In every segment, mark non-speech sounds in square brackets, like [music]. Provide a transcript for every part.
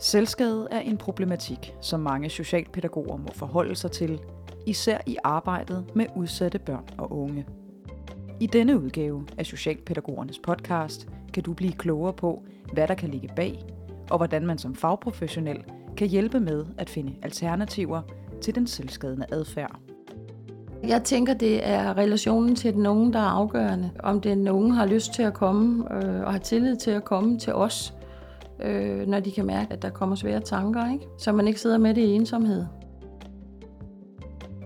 Selvskade er en problematik, som mange socialpædagoger må forholde sig til, især i arbejdet med udsatte børn og unge. I denne udgave af Socialpædagogernes podcast kan du blive klogere på, hvad der kan ligge bag, og hvordan man som fagprofessionel kan hjælpe med at finde alternativer til den selvskadende adfærd. Jeg tænker, det er relationen til den unge, der er afgørende. Om den unge har lyst til at komme øh, og har tillid til at komme til os, øh, når de kan mærke, at der kommer svære tanker, ikke? så man ikke sidder med det i ensomhed.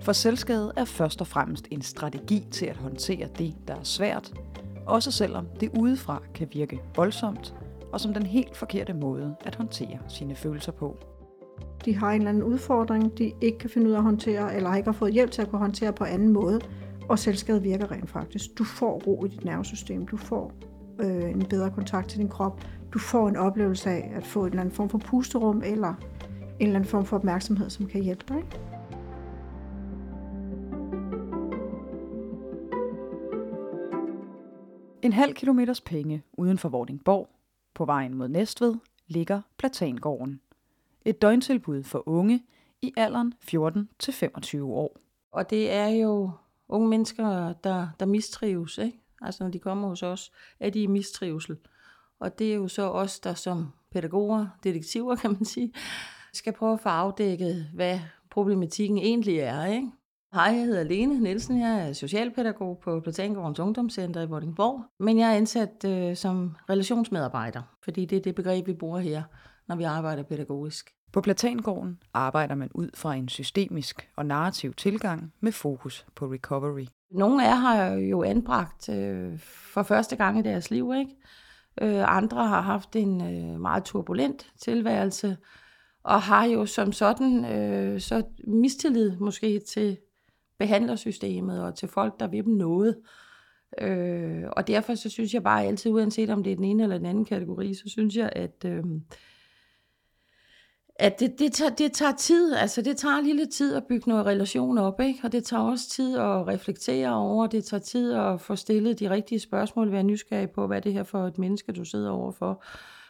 For selvskade er først og fremmest en strategi til at håndtere det, der er svært, også selvom det udefra kan virke voldsomt, og som den helt forkerte måde at håndtere sine følelser på. De har en eller anden udfordring, de ikke kan finde ud af at håndtere, eller ikke har fået hjælp til at kunne håndtere på anden måde, og selvskade virker rent faktisk. Du får ro i dit nervesystem, du får øh, en bedre kontakt til din krop, du får en oplevelse af at få en eller anden form for pusterum, eller en eller anden form for opmærksomhed, som kan hjælpe dig. Ikke? En halv kilometers penge uden for Vordingborg, på vejen mod Næstved, ligger Platangården. Et døgntilbud for unge i alderen 14 til 25 år. Og det er jo unge mennesker, der, der mistrives. Ikke? Altså når de kommer hos os, er de i mistrivsel. Og det er jo så os, der som pædagoger, detektiver [laughs] kan man sige, skal prøve at få afdækket, hvad problematikken egentlig er. Ikke? Hej, jeg hedder Lene Nielsen. Jeg er socialpædagog på Platangårdens Ungdomscenter i Vordingborg. Men jeg er ansat øh, som relationsmedarbejder, fordi det er det begreb, vi bruger her, når vi arbejder pædagogisk. På Platangården arbejder man ud fra en systemisk og narrativ tilgang med fokus på recovery. Nogle af jer har jo anbragt øh, for første gang i deres liv, ikke? Øh, andre har haft en øh, meget turbulent tilværelse, og har jo som sådan øh, så mistillid måske til behandlersystemet og til folk, der vil dem noget. Øh, og derfor så synes jeg bare altid, uanset om det er den ene eller den anden kategori, så synes jeg, at, øh, at det, det, tager, det tager tid. Altså det tager lille tid at bygge noget relation op, ikke? og det tager også tid at reflektere over. Det tager tid at få stillet de rigtige spørgsmål, være nysgerrig på, hvad det her for et menneske, du sidder overfor,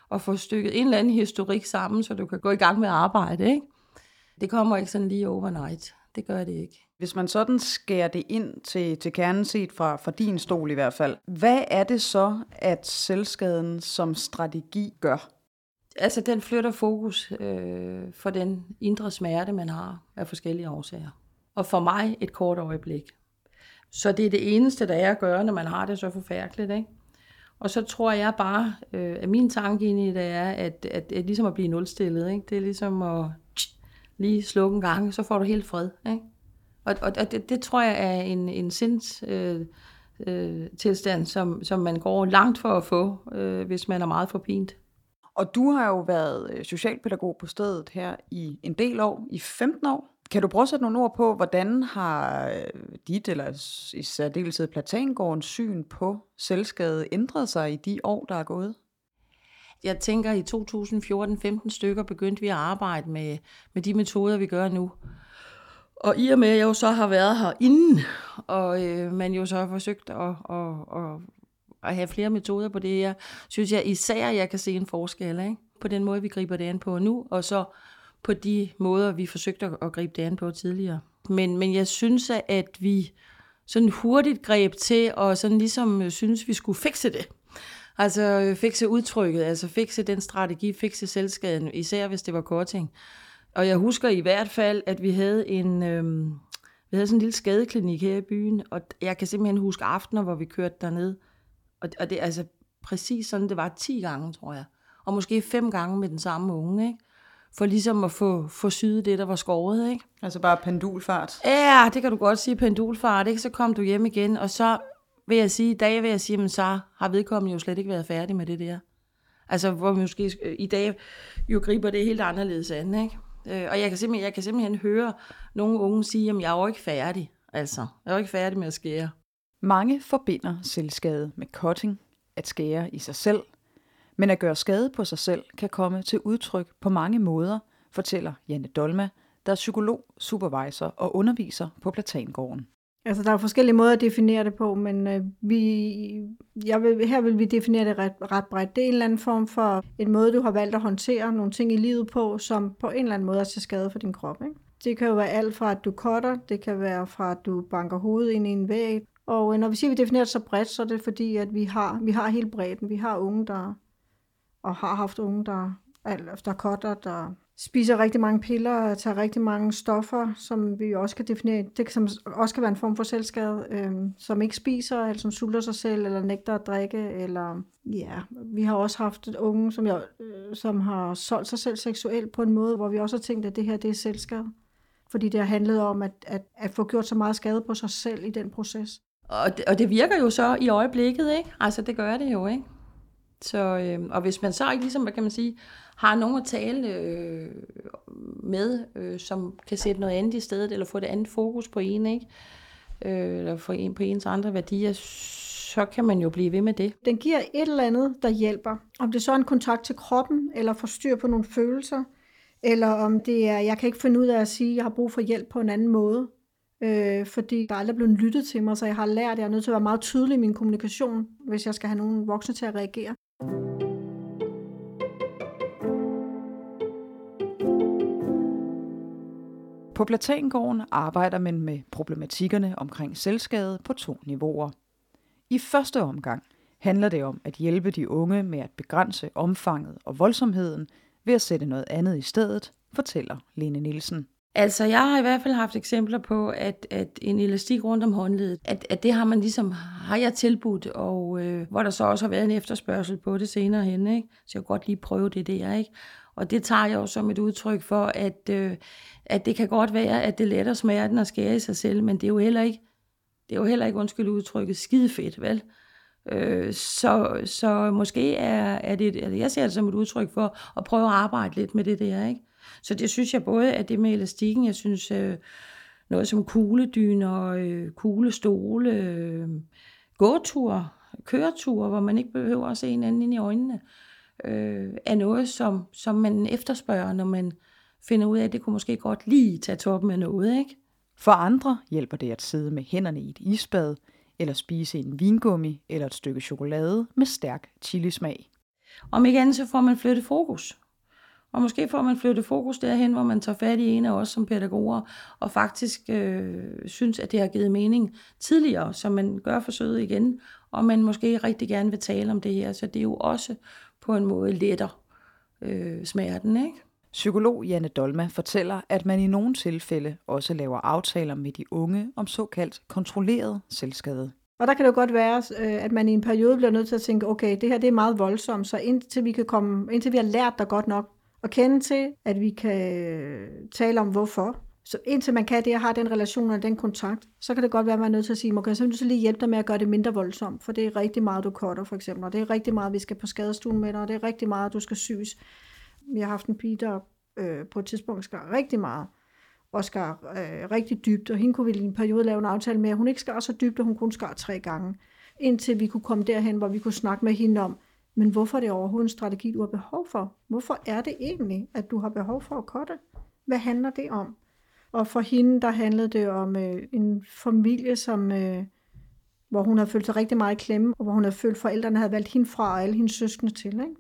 og få stykket en eller anden historik sammen, så du kan gå i gang med at arbejde. Ikke? Det kommer ikke sådan lige overnight. Det gør det ikke. Hvis man sådan skærer det ind til, til kernen set fra, fra din stol i hvert fald, hvad er det så, at selvskaden som strategi gør? Altså, den flytter fokus øh, for den indre smerte, man har af forskellige årsager. Og for mig et kort øjeblik. Så det er det eneste, der er at gøre, når man har det så forfærdeligt. Ikke? Og så tror jeg bare, øh, at min tanke ind i det er, at, at, at ligesom at blive nulstillet. Ikke? Det er ligesom at lige slukke en gang, så får du helt fred. Ikke? Og, og, og det, det tror jeg er en, en sinds... Øh, øh, tilstand, som, som man går langt for at få, øh, hvis man er meget forpint. Og du har jo været øh, socialpædagog på stedet her i en del år, i 15 år. Kan du prøve at sætte nogle ord på, hvordan har øh, dit, eller i særdeleshed Platangårdens syn på selvskade ændret sig i de år, der er gået? Jeg tænker, at i 2014-15 stykker begyndte vi at arbejde med, med de metoder, vi gør nu. Og i og med, at jeg jo så har været her inden, og øh, man jo så har forsøgt at, at, at, at have flere metoder på det her, synes jeg især, jeg kan se en forskel ikke? på den måde, vi griber det an på nu, og så på de måder, vi forsøgte at, gribe det an på tidligere. Men, men jeg synes, at vi sådan hurtigt greb til, og sådan ligesom øh, synes, vi skulle fikse det. Altså øh, fikse udtrykket, altså fikse den strategi, fikse selvskaden, især hvis det var korting. Og jeg husker i hvert fald, at vi havde en, øhm, vi havde sådan en lille skadeklinik her i byen, og jeg kan simpelthen huske aftener, hvor vi kørte derned. Og, og det er altså præcis sådan, det var 10 gange, tror jeg. Og måske fem gange med den samme unge, ikke? For ligesom at få, få syet det, der var skåret, ikke? Altså bare pendulfart? Ja, det kan du godt sige, pendulfart, ikke? Så kom du hjem igen, og så vil jeg sige, i dag vil jeg sige, men så har vedkommende jo slet ikke været færdig med det der. Altså, hvor måske i dag jo griber det helt anderledes an, ikke? Øh, og jeg kan, simpelthen, jeg kan simpelthen høre nogle unge sige, at jeg er jo ikke færdig. Altså, jeg er jo ikke færdig med at skære. Mange forbinder selvskade med cutting, at skære i sig selv. Men at gøre skade på sig selv kan komme til udtryk på mange måder, fortæller Janne Dolma, der er psykolog, supervisor og underviser på Platangården. Altså, der er forskellige måder at definere det på, men øh, vi, jeg vil, her vil vi definere det ret, ret bredt. Det er en eller anden form for en måde, du har valgt at håndtere nogle ting i livet på, som på en eller anden måde er til skade for din krop. Ikke? Det kan jo være alt fra, at du cutter, det kan være fra, at du banker hovedet ind i en væg. Og øh, når vi siger, at vi definerer det så bredt, så er det fordi, at vi har, vi har hele bredden. Vi har unge, der og har haft unge, der, der kotter, der spiser rigtig mange piller og tager rigtig mange stoffer, som vi også kan definere, det som også kan være en form for selvskade, øh, som ikke spiser, eller som sulter sig selv, eller nægter at drikke, eller ja, vi har også haft et unge, som, jeg, øh, som har solgt sig selv seksuelt på en måde, hvor vi også har tænkt, at det her det er selvskade. Fordi det har handlet om at, at, at få gjort så meget skade på sig selv i den proces. Og det, og det virker jo så i øjeblikket, ikke? Altså det gør det jo, ikke? Så, øh, og hvis man så ikke ligesom, hvad kan man sige, har nogen at tale øh, med, øh, som kan sætte noget andet i stedet, eller få det andet fokus på en, ikke? Øh, eller få en på ens andre værdier, så kan man jo blive ved med det. Den giver et eller andet, der hjælper. Om det så er en kontakt til kroppen, eller får styr på nogle følelser, eller om det er, jeg kan ikke finde ud af at sige, at jeg har brug for hjælp på en anden måde, øh, fordi der er aldrig blevet lyttet til mig, så jeg har lært, at jeg er nødt til at være meget tydelig i min kommunikation, hvis jeg skal have nogle voksne til at reagere. På Platangården arbejder man med problematikkerne omkring selvskade på to niveauer. I første omgang handler det om at hjælpe de unge med at begrænse omfanget og voldsomheden ved at sætte noget andet i stedet, fortæller Lene Nielsen. Altså, jeg har i hvert fald haft eksempler på, at, at en elastik rundt om håndledet, at, at det har man ligesom, har jeg tilbudt, og øh, hvor der så også har været en efterspørgsel på det senere hen, ikke? Så jeg kan godt lige prøve det der, ikke? Og det tager jeg jo som et udtryk for, at, øh, at det kan godt være, at det letter smerten at skære i sig selv, men det er jo heller ikke, det er jo heller ikke, undskyld udtrykket, skide fedt, vel? Øh, så, så måske er, er det, eller jeg ser det som et udtryk for at prøve at arbejde lidt med det der, ikke? Så det synes jeg både, at det med elastikken, jeg synes øh, noget som kugledyner, øh, kuglestole, øh, gåture, køreture, hvor man ikke behøver at se hinanden ind i øjnene, øh, er noget, som, som man efterspørger, når man finder ud af, at det kunne måske godt lige tage toppen af noget, ikke? For andre hjælper det at sidde med hænderne i et isbad, eller spise en vingummi eller et stykke chokolade med stærk chilismag. Om ikke andet, så får man flyttet fokus. Og måske får man flyttet fokus derhen, hvor man tager fat i en af os som pædagoger, og faktisk øh, synes, at det har givet mening tidligere, så man gør forsøget igen, og man måske rigtig gerne vil tale om det her. Så det er jo også på en måde letter øh, smerten, ikke? Psykolog Janne Dolma fortæller, at man i nogle tilfælde også laver aftaler med de unge om såkaldt kontrolleret selvskade. Og der kan det jo godt være, øh, at man i en periode bliver nødt til at tænke, okay, det her det er meget voldsomt, så indtil vi, kan komme, indtil vi har lært dig godt nok at kende til, at vi kan øh, tale om hvorfor, så indtil man kan det og har den relation og den kontakt, så kan det godt være, at man er nødt til at sige, okay, så vil du så lige hjælpe dig med at gøre det mindre voldsomt, for det er rigtig meget, du cutter for eksempel, og det er rigtig meget, vi skal på skadestuen med dig, og det er rigtig meget, du skal syes jeg har haft en pige, der øh, på et tidspunkt skar rigtig meget, og skar øh, rigtig dybt, og hende kunne vi i en periode lave en aftale med, at hun ikke skar så dybt, og hun kun skar tre gange, indtil vi kunne komme derhen, hvor vi kunne snakke med hende om, men hvorfor er det overhovedet en strategi, du har behov for? Hvorfor er det egentlig, at du har behov for at kotte? Hvad handler det om? Og for hende, der handlede det om øh, en familie, som, øh, hvor hun havde følt sig rigtig meget i klemme, og hvor hun havde følt, at forældrene havde valgt hende fra og alle hendes søskende til. Ikke?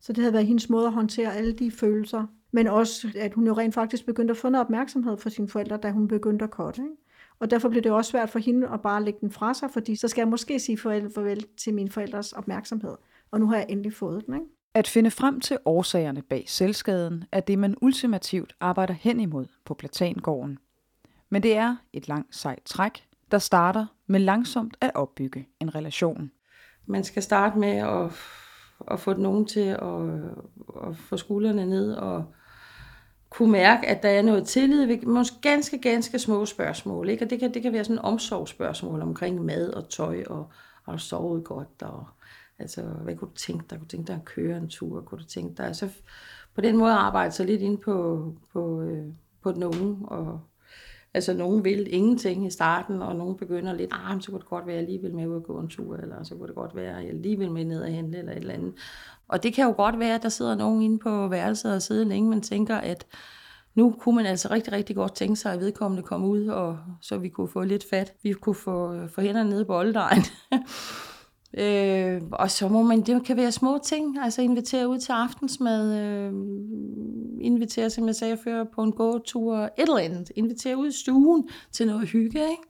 Så det havde været hendes måde at håndtere alle de følelser. Men også, at hun jo rent faktisk begyndte at få noget opmærksomhed fra sine forældre, da hun begyndte at korte. Ikke? Og derfor blev det også svært for hende at bare lægge den fra sig, fordi så skal jeg måske sige farvel til mine forældres opmærksomhed. Og nu har jeg endelig fået den. Ikke? At finde frem til årsagerne bag selvskaden er det, man ultimativt arbejder hen imod på Platangården. Men det er et langt sejt træk, der starter med langsomt at opbygge en relation. Man skal starte med at, at få nogen til at, at få skuldrene ned og kunne mærke, at der er noget tillid ved måske ganske, ganske små spørgsmål. Ikke? Og det kan, det kan være sådan en omsorgsspørgsmål omkring mad og tøj, og har du sovet godt, og Altså, hvad kunne du tænke dig? Kunne du tænke dig at køre en tur? Kunne du tænke dig? Altså, på den måde arbejde så lidt ind på, på, øh, på den unge. Og, altså, nogen vil ingenting i starten, og nogen begynder lidt, ah, så kunne det godt være, at jeg lige vil med ud og gå en tur, eller så kunne det godt være, at jeg lige vil med ned og handle, eller et eller andet. Og det kan jo godt være, at der sidder nogen inde på værelset og sidder længe, men tænker, at Nu kunne man altså rigtig, rigtig godt tænke sig, at vedkommende kom ud, og så vi kunne få lidt fat. Vi kunne få, få hænderne nede i oldedejen. [laughs] øh, og så må man, det kan være små ting, altså invitere ud til aftensmad, øh, invitere, som jeg sagde før, på en gåtur, et eller andet. Invitere ud i stuen til noget hygge, ikke?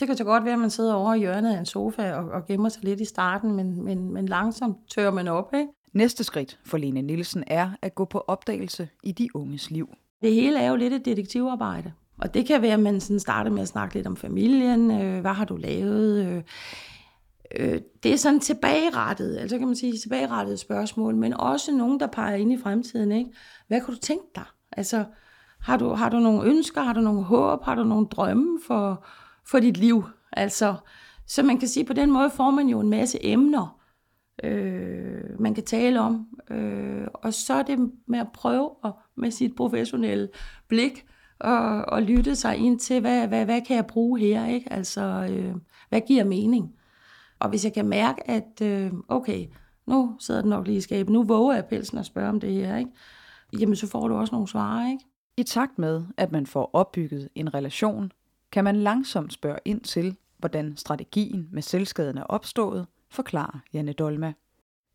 Det kan så godt være, at man sidder over i hjørnet af en sofa og, og gemmer sig lidt i starten, men, men, men langsomt tør man op, ikke? Næste skridt for Lene Nielsen er at gå på opdagelse i de unges liv. Det hele er jo lidt et detektivarbejde. Og det kan være, at man sådan starter med at snakke lidt om familien. Øh, hvad har du lavet? Øh, øh, det er sådan tilbagerettet, altså kan man sige tilbagerettet spørgsmål, men også nogen, der peger ind i fremtiden. Ikke? Hvad kunne du tænke dig? Altså, har du, har du nogle ønsker? Har du nogle håb? Har du nogle drømme for, for dit liv? Altså, så man kan sige, på den måde får man jo en masse emner, øh, man kan tale om. Øh, og så er det med at prøve at, med sit professionelle blik og, og lytte sig ind til, hvad, hvad, hvad kan jeg bruge her? Ikke? Altså, øh, hvad giver mening? Og hvis jeg kan mærke, at øh, okay, nu sidder den nok lige i skabet, nu våger jeg pelsen at spørge om det her, ikke? jamen så får du også nogle svar. Ikke? I takt med, at man får opbygget en relation, kan man langsomt spørge ind til, hvordan strategien med selvskaden er opstået, forklarer Janne Dolma.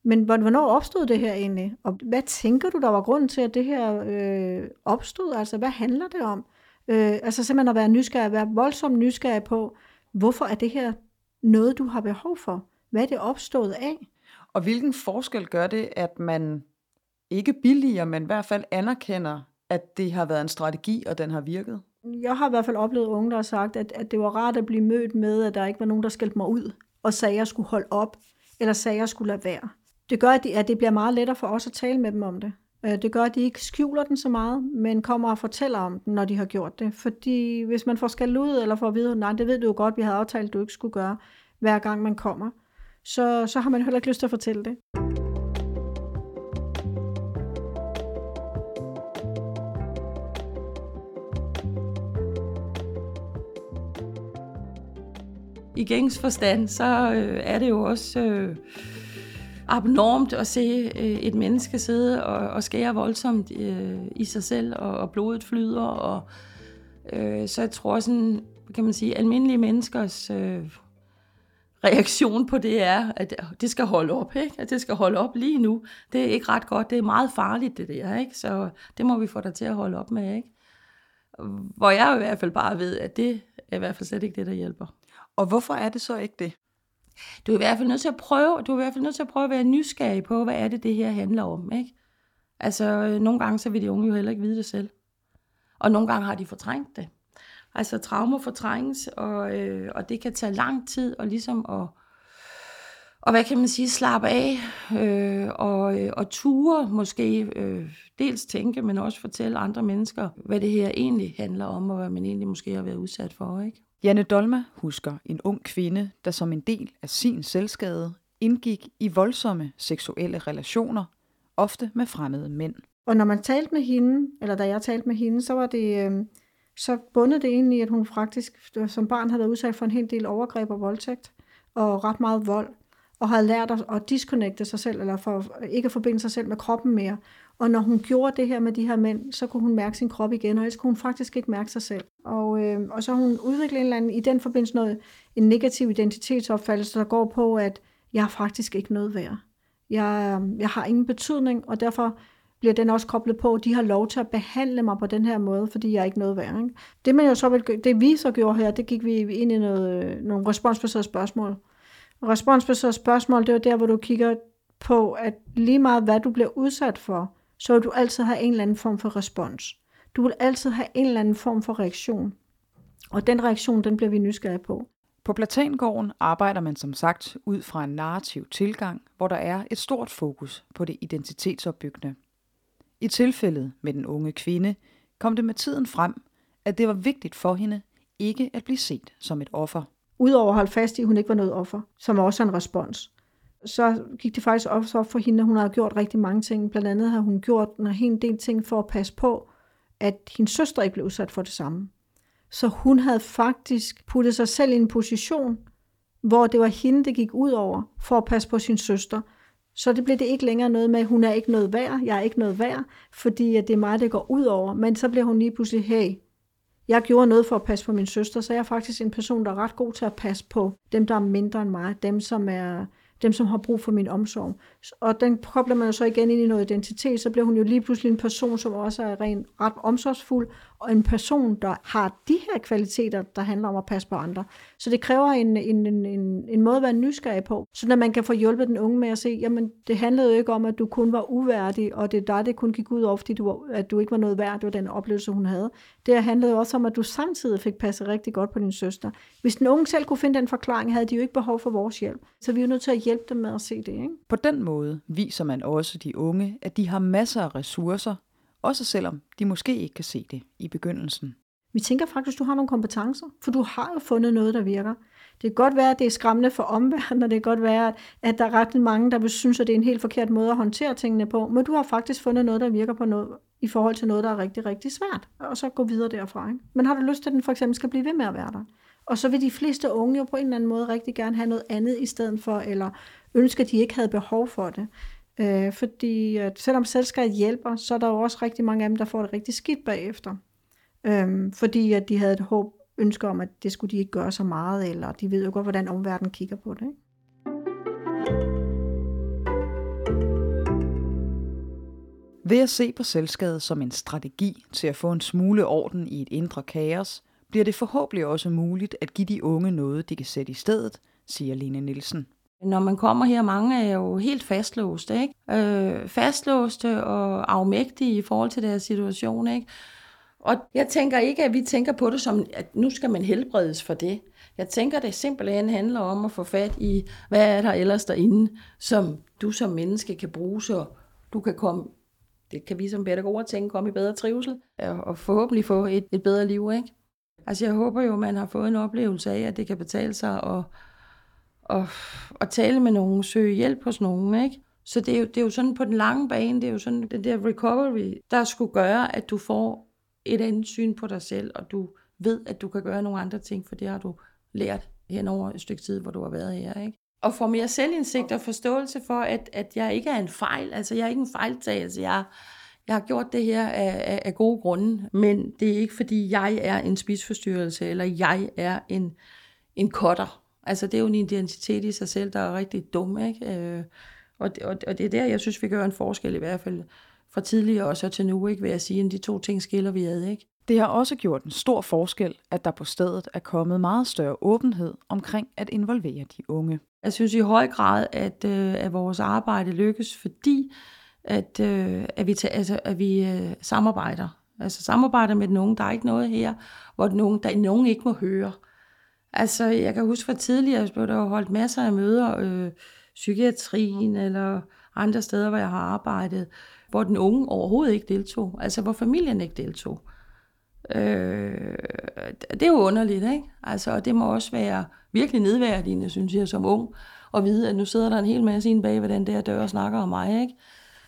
Men hvornår opstod det her egentlig? Og hvad tænker du, der var grunden til, at det her øh, opstod? Altså, hvad handler det om? Øh, altså simpelthen at være nysgerrig, at være voldsomt nysgerrig på, hvorfor er det her noget, du har behov for? Hvad er det opstået af? Og hvilken forskel gør det, at man ikke billiger, men i hvert fald anerkender, at det har været en strategi, og den har virket? Jeg har i hvert fald oplevet unge, der har sagt, at, at det var rart at blive mødt med, at der ikke var nogen, der skældte mig ud, og sagde, at jeg skulle holde op, eller sagde, at jeg skulle lade være. Det gør, at det bliver meget lettere for os at tale med dem om det. Øh, det gør, at de ikke skjuler den så meget, men kommer og fortæller om den, når de har gjort det. Fordi hvis man får skældt ud, eller får at vide, nej, det ved du jo godt, vi havde aftalt, du ikke skulle gøre, hver gang man kommer, så, så har man heller ikke lyst til at fortælle det. I gængs forstand, så øh, er det jo også... Øh, abnormt at se øh, et menneske sidde og, og skære voldsomt øh, i sig selv, og, og blodet flyder. Og, øh, så jeg tror sådan, kan man sige, almindelige menneskers øh, reaktion på det er, at det skal holde op, ikke? At det skal holde op lige nu. Det er ikke ret godt. Det er meget farligt, det der, ikke? Så det må vi få dig til at holde op med, ikke? Hvor jeg i hvert fald bare ved, at det er i hvert fald slet ikke det, der hjælper. Og hvorfor er det så ikke det? Du er i hvert fald nødt til at prøve, du er i hvert fald nødt til at prøve at være nysgerrig på, hvad er det, det her handler om, ikke? Altså, øh, nogle gange så vil de unge jo heller ikke vide det selv. Og nogle gange har de fortrængt det. Altså, traumer fortrænges, og, øh, og det kan tage lang tid og ligesom at, og hvad kan man sige, slappe af øh, og, øh, og ture måske øh, dels tænke, men også fortælle andre mennesker, hvad det her egentlig handler om, og hvad man egentlig måske har været udsat for, ikke? Janne Dolma husker en ung kvinde, der som en del af sin selvskade indgik i voldsomme seksuelle relationer, ofte med fremmede mænd. Og når man talte med hende, eller da jeg talte med hende, så var det, øh, så bundet det egentlig, at hun faktisk øh, som barn havde været udsat for en hel del overgreb og voldtægt, og ret meget vold, og havde lært at, at disconnecte sig selv, eller for ikke at forbinde sig selv med kroppen mere. Og når hun gjorde det her med de her mænd, så kunne hun mærke sin krop igen, og ellers kunne hun faktisk ikke mærke sig selv. Og, øh, og så har hun udviklet en eller anden, i den forbindelse noget, en negativ identitetsopfattelse, der går på, at jeg er faktisk ikke noget værd. Jeg, jeg har ingen betydning, og derfor bliver den også koblet på, at de har lov til at behandle mig på den her måde, fordi jeg er ikke noget værd. Ikke? Det, man jo så vil, det vi så gjorde her, det gik vi ind i noget, øh, nogle responsbaserede spørgsmål. Responsbaserede spørgsmål, det er der, hvor du kigger på, at lige meget hvad du bliver udsat for, så vil du altid have en eller anden form for respons. Du vil altid have en eller anden form for reaktion. Og den reaktion, den bliver vi nysgerrige på. På Platangården arbejder man som sagt ud fra en narrativ tilgang, hvor der er et stort fokus på det identitetsopbyggende. I tilfældet med den unge kvinde kom det med tiden frem, at det var vigtigt for hende ikke at blive set som et offer. Udover at holde fast i, at hun ikke var noget offer, som også er en respons, så gik det faktisk også op for hende, at hun havde gjort rigtig mange ting. Blandt andet har hun gjort en hel del ting for at passe på, at hendes søster ikke blev udsat for det samme. Så hun havde faktisk puttet sig selv i en position, hvor det var hende, det gik ud over, for at passe på sin søster, Så det blev det ikke længere noget med, hun er ikke noget værd, jeg er ikke noget værd, fordi at det er mig, det går ud over. Men så bliver hun lige pludselig, hey, jeg gjorde noget for at passe på min søster, så jeg er faktisk en person, der er ret god til at passe på dem, der er mindre end mig, dem, som er dem, som har brug for min omsorg. Og den kobler man jo så igen ind i noget identitet, så bliver hun jo lige pludselig en person, som også er rent ret omsorgsfuld, og en person, der har de her kvaliteter, der handler om at passe på andre. Så det kræver en, en, en, en, en måde at være nysgerrig på, så når man kan få hjulpet den unge med at se, jamen det handlede jo ikke om, at du kun var uværdig, og det er dig, det kun gik ud over, fordi du, var, at du ikke var noget værd, det var den oplevelse, hun havde. Det handlede jo også om, at du samtidig fik passet rigtig godt på din søster. Hvis den unge selv kunne finde den forklaring, havde de jo ikke behov for vores hjælp. Så vi er nødt til at hjælpe dem med at se det. Ikke? På den måde viser man også de unge, at de har masser af ressourcer, også selvom de måske ikke kan se det i begyndelsen. Vi tænker faktisk, at du har nogle kompetencer, for du har jo fundet noget, der virker. Det kan godt være, at det er skræmmende for omverdenen, og det kan godt være, at der er ret mange, der vil synes, at det er en helt forkert måde at håndtere tingene på, men du har faktisk fundet noget, der virker på noget, i forhold til noget, der er rigtig, rigtig svært, og så gå videre derfra. Ikke? Men har du lyst til, at den for eksempel skal blive ved med at være der? Og så vil de fleste unge jo på en eller anden måde rigtig gerne have noget andet i stedet for, eller ønske, at de ikke havde behov for det. Øh, fordi at selvom selskabet hjælper, så er der jo også rigtig mange af dem, der får det rigtig skidt bagefter. Øh, fordi at de havde et håb, ønske om, at det skulle de ikke gøre så meget, eller de ved jo godt, hvordan omverdenen kigger på det. Ikke? Ved at se på selvskade som en strategi til at få en smule orden i et indre kaos, bliver det forhåbentlig også muligt at give de unge noget, de kan sætte i stedet, siger Lene Nielsen. Når man kommer her, mange er jo helt fastlåste, ikke? Øh, fastlåste og afmægtige i forhold til deres situation, ikke? Og jeg tænker ikke, at vi tænker på det som, at nu skal man helbredes for det. Jeg tænker, det simpelthen handler om at få fat i, hvad er der ellers derinde, som du som menneske kan bruge, så du kan komme, det kan vi som pædagoger tænke, komme i bedre trivsel, og forhåbentlig få et, et bedre liv, ikke? Altså jeg håber jo, man har fået en oplevelse af, at det kan betale sig at, og, at tale med nogen, søge hjælp hos nogen, ikke? Så det er, jo, det er jo sådan på den lange bane, det er jo sådan den der recovery, der skulle gøre, at du får et andet syn på dig selv, og du ved, at du kan gøre nogle andre ting, for det har du lært hen over et stykke tid, hvor du har været her, ikke? Og få mere selvindsigt og forståelse for, at, at jeg ikke er en fejl, altså jeg er ikke en fejltagelse, jeg, jeg har gjort det her af, af, af gode grunde, men det er ikke fordi, jeg er en spidsforstyrrelse, eller jeg er en, en kotter. Altså, det er jo en identitet i sig selv, der er rigtig dum, ikke? Øh, og, det, og, og det er der, jeg synes, vi gør en forskel i hvert fald fra tidligere og så til nu, ikke? Vil jeg sige, at de to ting skiller vi ad, ikke? Det har også gjort en stor forskel, at der på stedet er kommet meget større åbenhed omkring at involvere de unge. Jeg synes i høj grad, at, øh, at vores arbejde lykkes, fordi at, øh, at vi, tager, altså, at vi øh, samarbejder. Altså samarbejder med den unge. Der er ikke noget her, hvor den unge, der nogen ikke må høre. Altså, jeg kan huske fra tidligere, at der har holdt masser af møder, øh, psykiatrien eller andre steder, hvor jeg har arbejdet, hvor den unge overhovedet ikke deltog. Altså, hvor familien ikke deltog. Øh, det er jo underligt, ikke? Altså, og det må også være virkelig nedværdigende, synes jeg, som ung, at vide, at nu sidder der en hel masse inde bag ved den der dør og snakker om mig, ikke?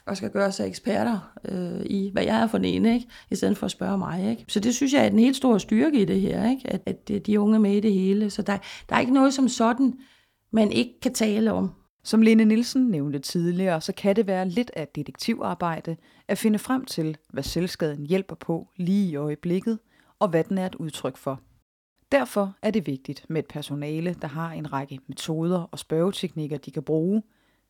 Og skal gøre sig eksperter øh, i, hvad jeg er for en, ikke? i stedet for at spørge mig. Ikke? Så det synes jeg er en helt stor styrke i det her, ikke? At, at de unge er med i det hele. Så der, der er ikke noget som sådan, man ikke kan tale om. Som Lene Nielsen nævnte tidligere, så kan det være lidt af detektivarbejde at finde frem til, hvad selvskaden hjælper på lige i øjeblikket, og hvad den er et udtryk for. Derfor er det vigtigt med et personale, der har en række metoder og spørgeteknikker, de kan bruge,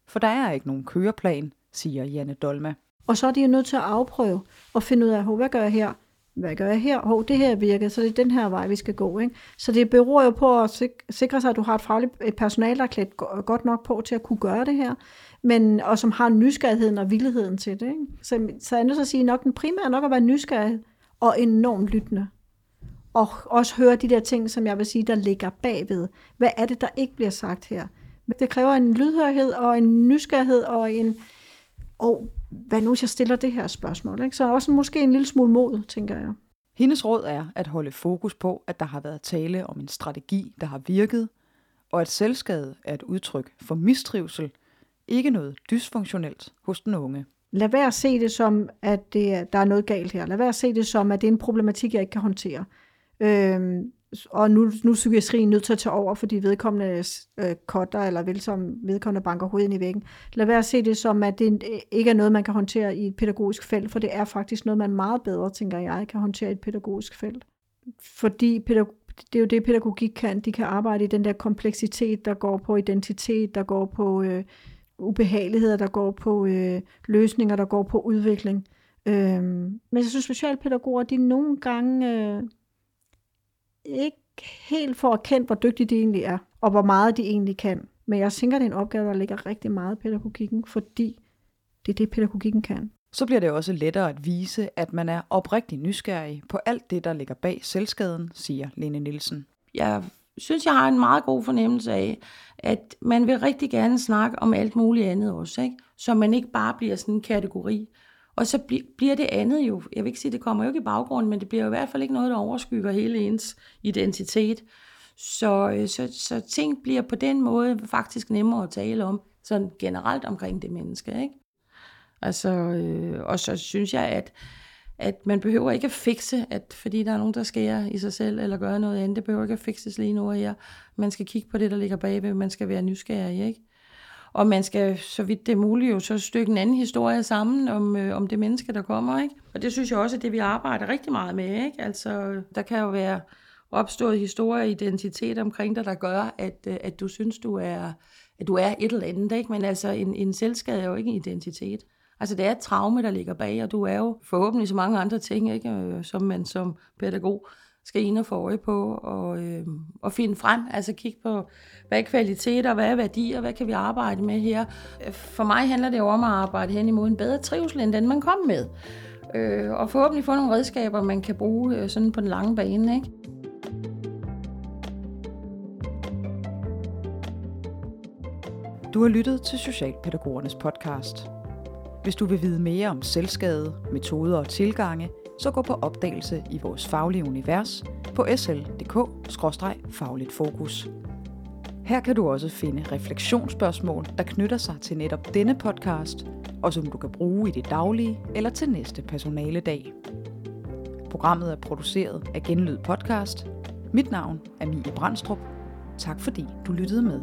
for der er ikke nogen køreplan, siger Janne Dolma. Og så er de jo nødt til at afprøve og finde ud af, hvad gør jeg her? Hvad gør jeg her? Hov, det her virker, så det er den her vej, vi skal gå. Ikke? Så det beror jo på at sikre sig, at du har et fagligt et personal, der er klædt godt nok på til at kunne gøre det her, men, og som har nysgerrigheden og villigheden til det. Ikke? Så, så jeg er nødt til at sige, nok den primære nok at være nysgerrig og enormt lyttende. Og også høre de der ting, som jeg vil sige, der ligger bagved. Hvad er det, der ikke bliver sagt her? Det kræver en lydhørhed og en nysgerrighed og en, og hvad nu, hvis jeg stiller det her spørgsmål? Ikke? Så også måske en lille smule mod, tænker jeg. Hendes råd er at holde fokus på, at der har været tale om en strategi, der har virket, og at selvskade er et udtryk for mistrivsel, ikke noget dysfunktionelt hos den unge. Lad være at se det som, at det, der er noget galt her. Lad være at se det som, at det er en problematik, jeg ikke kan håndtere. Øhm, og nu, nu er psykiatrien nødt til at tage over, fordi vedkommende øh, kotter, eller vel som vedkommende banker hovedet ind i væggen. Lad være at se det som, at det øh, ikke er noget, man kan håndtere i et pædagogisk felt, for det er faktisk noget, man meget bedre, tænker jeg, kan håndtere i et pædagogisk felt. Fordi pædag- det er jo det, pædagogik kan. De kan arbejde i den der kompleksitet, der går på identitet, der går på øh, ubehageligheder, der går på øh, løsninger, der går på udvikling. Øh, men jeg synes, specialpædagoger, de nogle gange øh, ikke helt får erkendt, hvor dygtige de egentlig er, og hvor meget de egentlig kan. Men jeg tænker, det er en opgave, der ligger rigtig meget i pædagogikken, fordi det er det, pædagogikken kan. Så bliver det også lettere at vise, at man er oprigtig nysgerrig på alt det, der ligger bag selvskaden, siger Lene Nielsen. Jeg synes, jeg har en meget god fornemmelse af, at man vil rigtig gerne snakke om alt muligt andet også, ikke? så man ikke bare bliver sådan en kategori. Og så bliver det andet jo, jeg vil ikke sige, det kommer jo ikke i baggrunden, men det bliver jo i hvert fald ikke noget, der overskygger hele ens identitet. Så, øh, så, så ting bliver på den måde faktisk nemmere at tale om, sådan generelt omkring det menneske. Ikke? Altså, øh, og så synes jeg, at, at man behøver ikke at fikse, at fordi der er nogen, der skærer i sig selv, eller gør noget andet, det behøver ikke at fikses lige nu og her. Man skal kigge på det, der ligger bagved, man skal være nysgerrig, ikke? Og man skal, så vidt det er muligt, jo så stykke en anden historie sammen om, øh, om det menneske, der kommer, ikke? Og det synes jeg også er det, vi arbejder rigtig meget med, ikke? Altså, der kan jo være opstået historie og identitet omkring dig, der gør, at, øh, at du synes, du er, at du er et eller andet, ikke? Men altså, en, en selvskade er jo ikke en identitet. Altså det er et traume, der ligger bag, og du er jo forhåbentlig så mange andre ting, ikke? Øh, som man som pædagog skal ind og få øje på og, øh, og finde frem. Altså kigge på, hvad er kvaliteter, hvad er værdier, hvad kan vi arbejde med her. For mig handler det jo om at arbejde hen imod en bedre trivsel, end den man kom med. Øh, og forhåbentlig få nogle redskaber, man kan bruge øh, sådan på den lange bane. Ikke? Du har lyttet til Socialpædagogernes podcast. Hvis du vil vide mere om selvskade, metoder og tilgange, så gå på opdagelse i vores faglige univers på sl.dk-fagligt fokus. Her kan du også finde refleksionsspørgsmål, der knytter sig til netop denne podcast, og som du kan bruge i det daglige eller til næste personaledag. Programmet er produceret af Genlyd Podcast. Mit navn er Mie Brandstrup. Tak fordi du lyttede med.